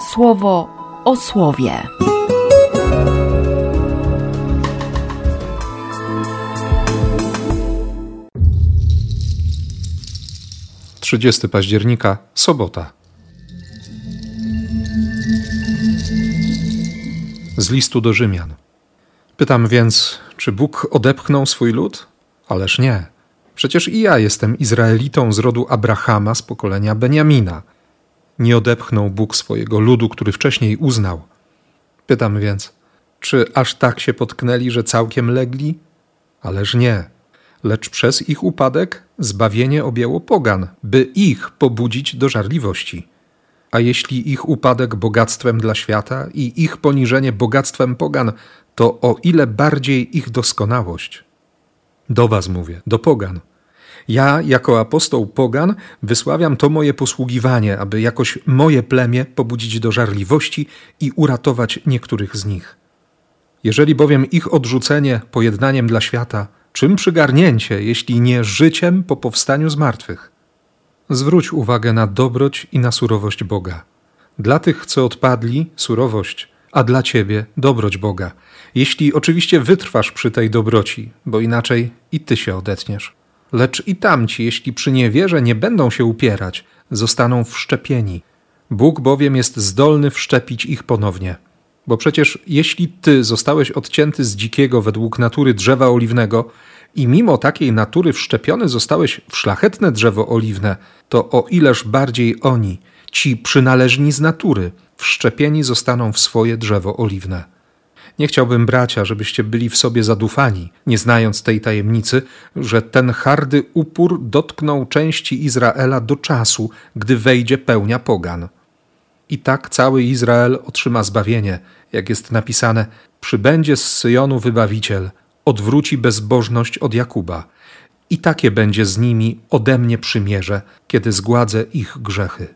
słowo o słowie. 30 października, sobota. Z listu do Rzymian. Pytam więc, czy Bóg odepchnął swój lud? Ależ nie. Przecież i ja jestem Izraelitą z rodu Abrahama z pokolenia Beniamina. Nie odepchnął Bóg swojego ludu, który wcześniej uznał. Pytam więc, czy aż tak się potknęli, że całkiem legli? Ależ nie lecz przez ich upadek zbawienie objęło pogan, by ich pobudzić do żarliwości. A jeśli ich upadek bogactwem dla świata i ich poniżenie bogactwem pogan, to o ile bardziej ich doskonałość. Do was mówię, do pogan. Ja, jako apostoł pogan, wysławiam to moje posługiwanie, aby jakoś moje plemię pobudzić do żarliwości i uratować niektórych z nich. Jeżeli bowiem ich odrzucenie pojednaniem dla świata, Czym przygarnięcie, jeśli nie życiem po powstaniu z martwych? Zwróć uwagę na dobroć i na surowość Boga. Dla tych, co odpadli, surowość, a dla ciebie dobroć Boga. Jeśli oczywiście wytrwasz przy tej dobroci, bo inaczej i ty się odetniesz. Lecz i tamci, jeśli przy niewierze nie będą się upierać, zostaną wszczepieni. Bóg bowiem jest zdolny wszczepić ich ponownie. Bo przecież jeśli ty zostałeś odcięty z dzikiego według natury drzewa oliwnego i mimo takiej natury wszczepiony zostałeś w szlachetne drzewo oliwne, to o ileż bardziej oni, ci przynależni z natury, wszczepieni zostaną w swoje drzewo oliwne. Nie chciałbym, bracia, żebyście byli w sobie zadufani, nie znając tej tajemnicy, że ten hardy upór dotknął części Izraela do czasu, gdy wejdzie pełnia pogan. I tak cały Izrael otrzyma zbawienie, jak jest napisane: Przybędzie z Syjonu wybawiciel, odwróci bezbożność od Jakuba. I takie będzie z nimi ode mnie przymierze, kiedy zgładzę ich grzechy.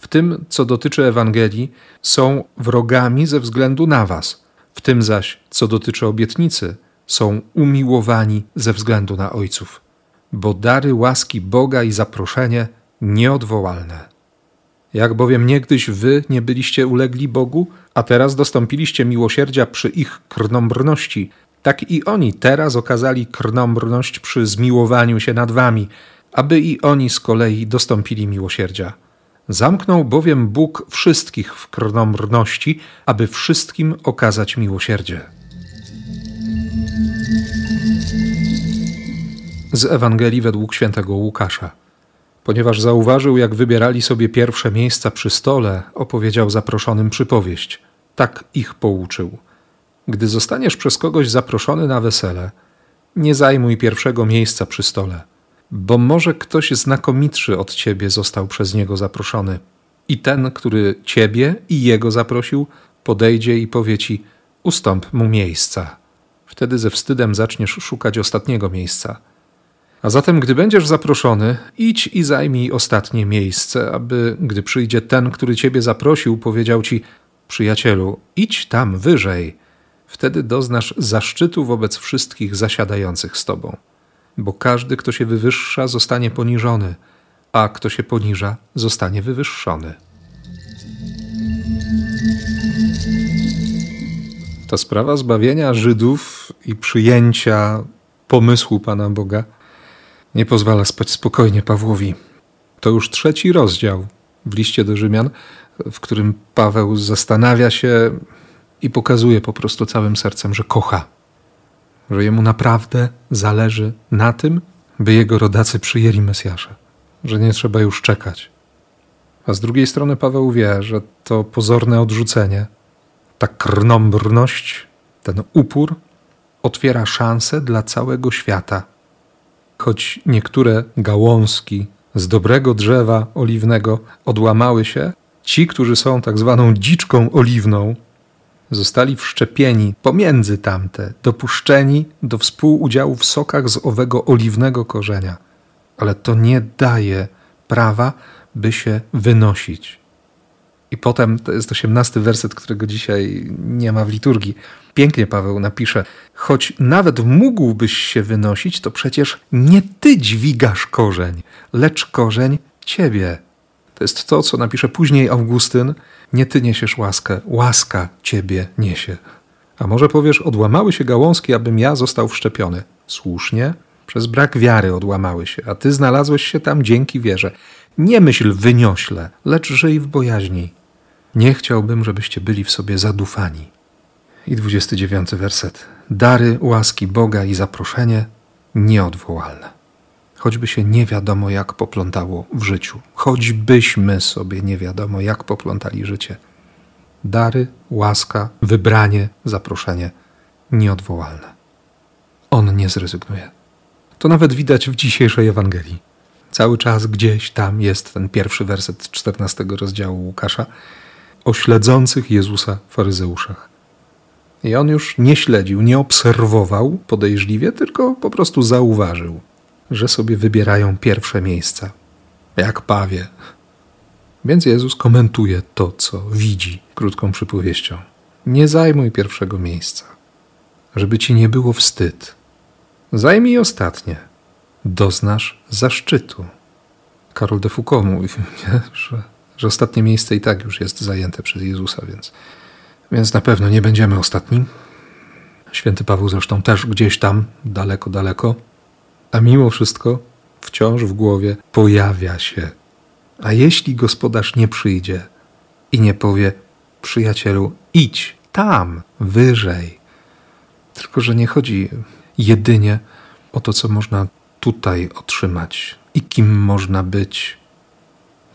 W tym, co dotyczy Ewangelii, są wrogami ze względu na Was. W tym zaś, co dotyczy obietnicy, są umiłowani ze względu na ojców. Bo dary łaski Boga i zaproszenie nieodwołalne. Jak bowiem niegdyś wy nie byliście ulegli Bogu, a teraz dostąpiliście miłosierdzia przy ich krnąbrności, tak i oni teraz okazali krnąbrność przy zmiłowaniu się nad wami, aby i oni z kolei dostąpili miłosierdzia. Zamknął bowiem Bóg wszystkich w krnąbrności, aby wszystkim okazać miłosierdzie. Z Ewangelii według świętego Łukasza. Ponieważ zauważył, jak wybierali sobie pierwsze miejsca przy stole, opowiedział zaproszonym przypowieść. Tak ich pouczył. Gdy zostaniesz przez kogoś zaproszony na wesele, nie zajmuj pierwszego miejsca przy stole, bo może ktoś znakomitszy od ciebie został przez niego zaproszony. I ten, który ciebie i jego zaprosił, podejdzie i powie ci: Ustąp mu miejsca. Wtedy ze wstydem zaczniesz szukać ostatniego miejsca a zatem, gdy będziesz zaproszony, idź i zajmij ostatnie miejsce, aby, gdy przyjdzie ten, który ciebie zaprosił, powiedział ci: Przyjacielu, idź tam wyżej. Wtedy doznasz zaszczytu wobec wszystkich zasiadających z tobą. Bo każdy, kto się wywyższa, zostanie poniżony, a kto się poniża, zostanie wywyższony. Ta sprawa zbawienia Żydów i przyjęcia pomysłu Pana Boga nie pozwala spać spokojnie Pawłowi. To już trzeci rozdział w liście do Rzymian, w którym Paweł zastanawia się i pokazuje po prostu całym sercem, że kocha, że jemu naprawdę zależy na tym, by jego rodacy przyjęli Mesjasza, że nie trzeba już czekać. A z drugiej strony Paweł wie, że to pozorne odrzucenie, ta krnąbrność, ten upór otwiera szansę dla całego świata choć niektóre gałązki z dobrego drzewa oliwnego odłamały się, ci, którzy są tak zwaną dziczką oliwną, zostali wszczepieni pomiędzy tamte, dopuszczeni do współudziału w sokach z owego oliwnego korzenia. Ale to nie daje prawa, by się wynosić. I potem to jest osiemnasty werset, którego dzisiaj nie ma w liturgii. Pięknie Paweł napisze: Choć nawet mógłbyś się wynosić, to przecież nie ty dźwigasz korzeń, lecz korzeń ciebie. To jest to, co napisze później Augustyn. Nie ty niesiesz łaskę, łaska ciebie niesie. A może powiesz, odłamały się gałązki, abym ja został wszczepiony. Słusznie, przez brak wiary odłamały się, a ty znalazłeś się tam dzięki wierze. Nie myśl wyniośle, lecz żyj w bojaźni. Nie chciałbym, żebyście byli w sobie zadufani. I 29 werset. Dary, łaski Boga i zaproszenie nieodwołalne. Choćby się nie wiadomo jak poplątało w życiu, choćbyśmy sobie nie wiadomo jak poplątali życie. Dary, łaska, wybranie, zaproszenie nieodwołalne. On nie zrezygnuje. To nawet widać w dzisiejszej Ewangelii. Cały czas gdzieś tam jest ten pierwszy werset 14 rozdziału Łukasza o śledzących Jezusa faryzeuszach. I on już nie śledził, nie obserwował podejrzliwie, tylko po prostu zauważył, że sobie wybierają pierwsze miejsca, jak pawie. Więc Jezus komentuje to, co widzi krótką przypowieścią. Nie zajmuj pierwszego miejsca, żeby ci nie było wstyd. Zajmij ostatnie, doznasz zaszczytu. Karol de Foucault mówi, nie? Że, że ostatnie miejsce i tak już jest zajęte przez Jezusa, więc więc na pewno nie będziemy ostatnim. Święty Paweł zresztą też gdzieś tam, daleko, daleko, a mimo wszystko wciąż w głowie pojawia się. A jeśli gospodarz nie przyjdzie i nie powie, przyjacielu, idź tam, wyżej. Tylko, że nie chodzi jedynie o to, co można tutaj otrzymać i kim można być.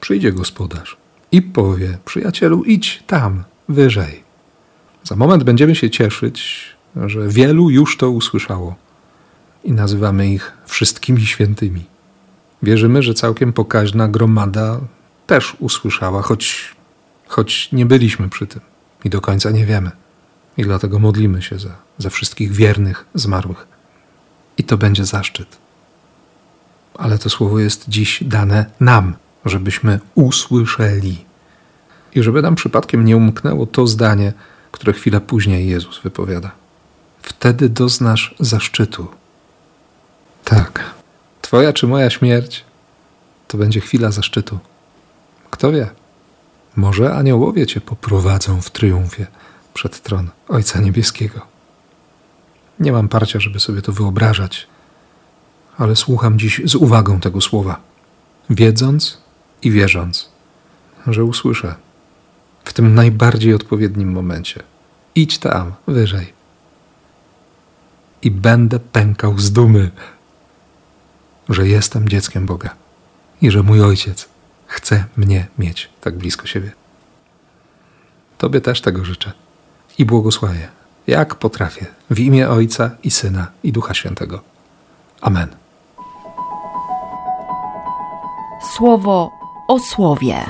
Przyjdzie gospodarz i powie, przyjacielu, idź tam, wyżej. Za moment będziemy się cieszyć, że wielu już to usłyszało i nazywamy ich wszystkimi świętymi. Wierzymy, że całkiem pokaźna gromada też usłyszała, choć, choć nie byliśmy przy tym i do końca nie wiemy. I dlatego modlimy się za, za wszystkich wiernych zmarłych. I to będzie zaszczyt. Ale to słowo jest dziś dane nam, żebyśmy usłyszeli. I żeby nam przypadkiem nie umknęło to zdanie, które chwilę później Jezus wypowiada. Wtedy doznasz zaszczytu. Tak, Twoja czy moja śmierć to będzie chwila zaszczytu. Kto wie? Może aniołowie Cię poprowadzą w triumfie przed tron Ojca Niebieskiego. Nie mam parcia, żeby sobie to wyobrażać, ale słucham dziś z uwagą tego słowa, wiedząc i wierząc, że usłyszę w tym najbardziej odpowiednim momencie. Idź tam, wyżej. I będę pękał z dumy, że jestem dzieckiem Boga i że mój ojciec chce mnie mieć tak blisko siebie. Tobie też tego życzę i błogosławię, jak potrafię, w imię Ojca i Syna i Ducha Świętego. Amen. Słowo o słowie.